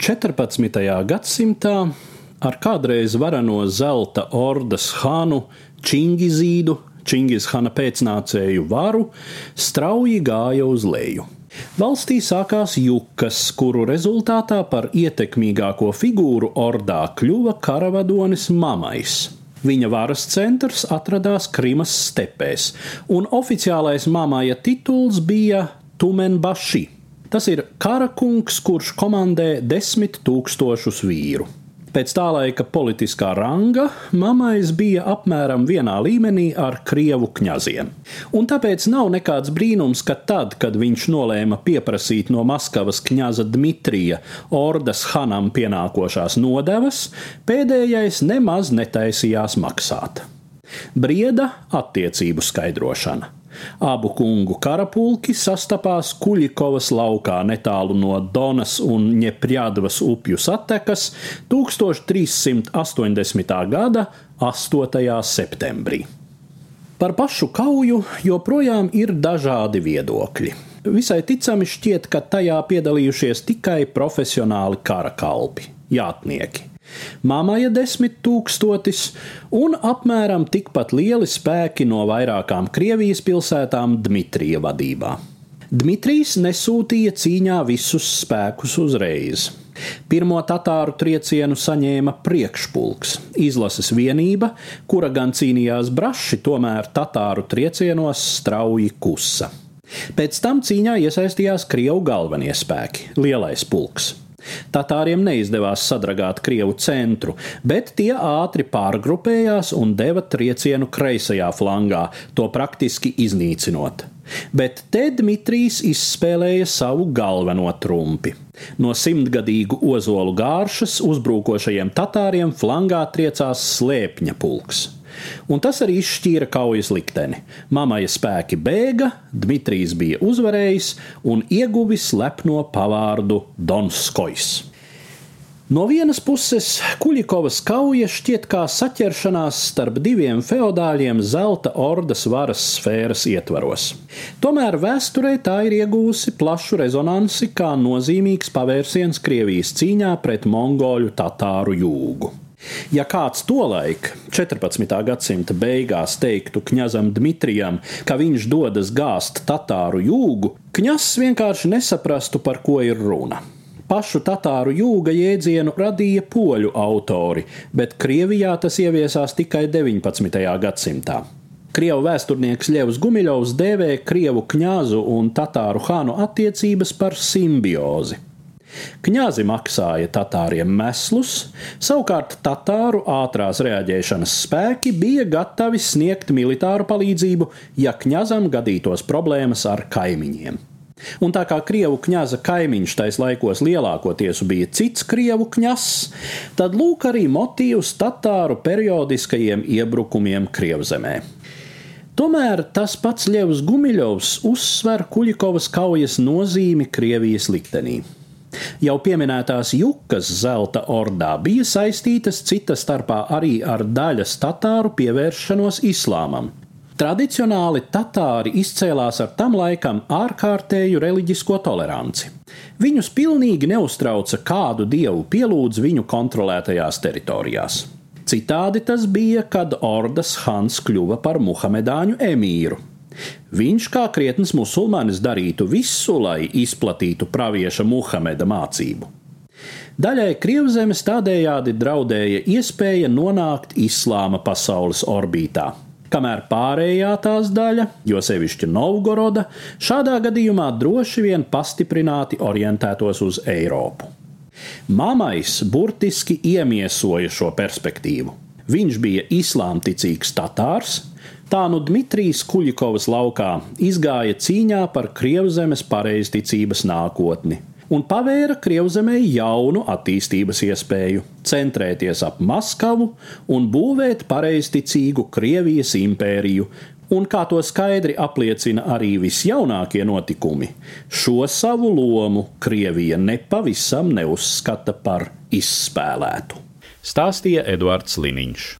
14. gadsimtā ar kādreiz varano zelta ordas hānu Čingizīdu, Čingizhana pēcnācēju varu, strauji gāja uz leju. Valstī sākās jukas, kuru rezultātā par ietekmīgāko figūru ordā kļuva karavadonis Mamais. Viņa varas centrs atradās Krimas stepēs, un oficiālais Mamaja tituls bija Tumenbaši. Tas ir karakungs, kurš komandē desmit tūkstošus vīru. Pēc tā laika politiskā ranga mamais bija apmēram vienā līmenī ar krievu kņaziem. Un tāpēc nav nekāds brīnums, ka tad, kad viņš nolēma pieprasīt no Maskavas kņaza Dmitrija ordas hanam pienākošās nodevas, pēdējais nemaz netaisījās maksāt. Brieda attiecību skaidrošana. Abu kungu karapulki sastapās Kuļikovas laukā netālu no Donas un Ņeprjādvas upju satekas 1380. gada 8. septembrī. Par pašu kauju joprojām ir dažādi viedokļi. Visai ticami šķiet, ka tajā piedalījušies tikai profesionāli kara kalpi, jātnieki. Māmaja desmit tūkstotis un apmēram tikpat lieli spēki no vairākām Krievijas pilsētām Dmitrija vadībā. Dmitrijs nesūtīja cīņā visus spēkus uzreiz. Pirmo tatāru triecienu saņēma priekšpulks, izlases vienība, kura gan cīnījās braši, tomēr tatāru triecienos strauji kusa. Pēc tam cīņā iesaistījās Krievu galvenie spēki - lielais pulks. Tatāriem neizdevās sadragāt Krievu centru, bet tie ātri pārgrupējās un deva triecienu kreisajā flangā, to praktiski iznīcinot. Bet te Dmitrijs izspēlēja savu galveno trumpi. No simtgadīgu ozolu gāršas uzbrukošajiem tatāriem flangā triecās slēpņa pulks un tas arī izšķīra kaujas likteni. Mamaja spēki bēga, Dmitrijs bija uzvarējis un ieguvis lepno pavārdu Donskojs. No vienas puses, Kuļikovas kauja šķiet kā saķeršanās starp diviem feodāļiem zelta ordas varas sfēras ietvaros. Tomēr vēsturē tā ir iegūsi plašu rezonansi kā nozīmīgs pavērsiens Krievijas cīņā pret mongoļu tatāru jūgu. Ja kāds tolaik, 14. gadsimta beigās, teiktu kņazam Dmitrijam, ka viņš dodas gāzt tatāru jūgu, kņazs vienkārši nesaprastu, par ko ir runa. Pašu tatāru jūga jēdzienu radīja poļu autori, bet Krievijā tas ieviesās tikai 19. gadsimtā. Krievu vēsturnieks Ļevs Gumiļovs dēvē krievu kņazu un tatāru hānu attiecības par simbiozi. Kņāzi maksāja tatāriem meslus, savukārt tatāru ātrās reaģēšanas spēki bija gatavi sniegt militāru palīdzību, ja kņazam gadītos problēmas ar kaimiņiem. Un tā kā krievu kņaza kaimiņš tais laikos lielākoties bija cits krievu kņazs, tad lūk arī motīvs tatāru periodiskajiem iebrukumiem Krievzemē. Tomēr tas pats Ļevs Gumiļovs uzsver Kuļikovas kaujas nozīmi Krievijas liktenī. Jau pieminētās jukas zelta ordā bija saistītas cita starpā arī ar daļas tatāru pievēršanos islāmam. Tradicionāli tatāri izcēlās ar tam laikam ārkārtēju reliģisko toleranci. Viņus pilnīgi neuztrauca, kādu dievu pielūdz viņu kontrolētajās teritorijās. Citādi tas bija, kad Ordas Hans kļuva par Muhamedāņu emīru. Viņš, kā krietns musulmanis, darītu visu, lai izplatītu pravieša Muhameda mācību. Daļai Krievzemes tādējādi draudēja iespēja nonākt islāma pasaules orbītā, kamēr pārējā tās daļa, jo sevišķi Novgoroda, šādā gadījumā droši vien pastiprināti orientētos uz Eiropu. Mamais burtiski iemiesoja šo perspektīvu. Viņš bija islāmticīgs tatārs, Tā nu Dmitrijs Kuļikovas laukā izgāja cīņā par Krievzemes pareizticības nākotni un pavēra Krievzemē jaunu attīstības iespēju - centrēties ap Maskavu un būvēt pareizticīgu Krievijas impēriju, un kā to skaidri apliecina arī visjaunākie notikumi, šo savu lomu Krievija nepavisam neuzskata par izspēlētu. Stāstīja Eduards Liniņš.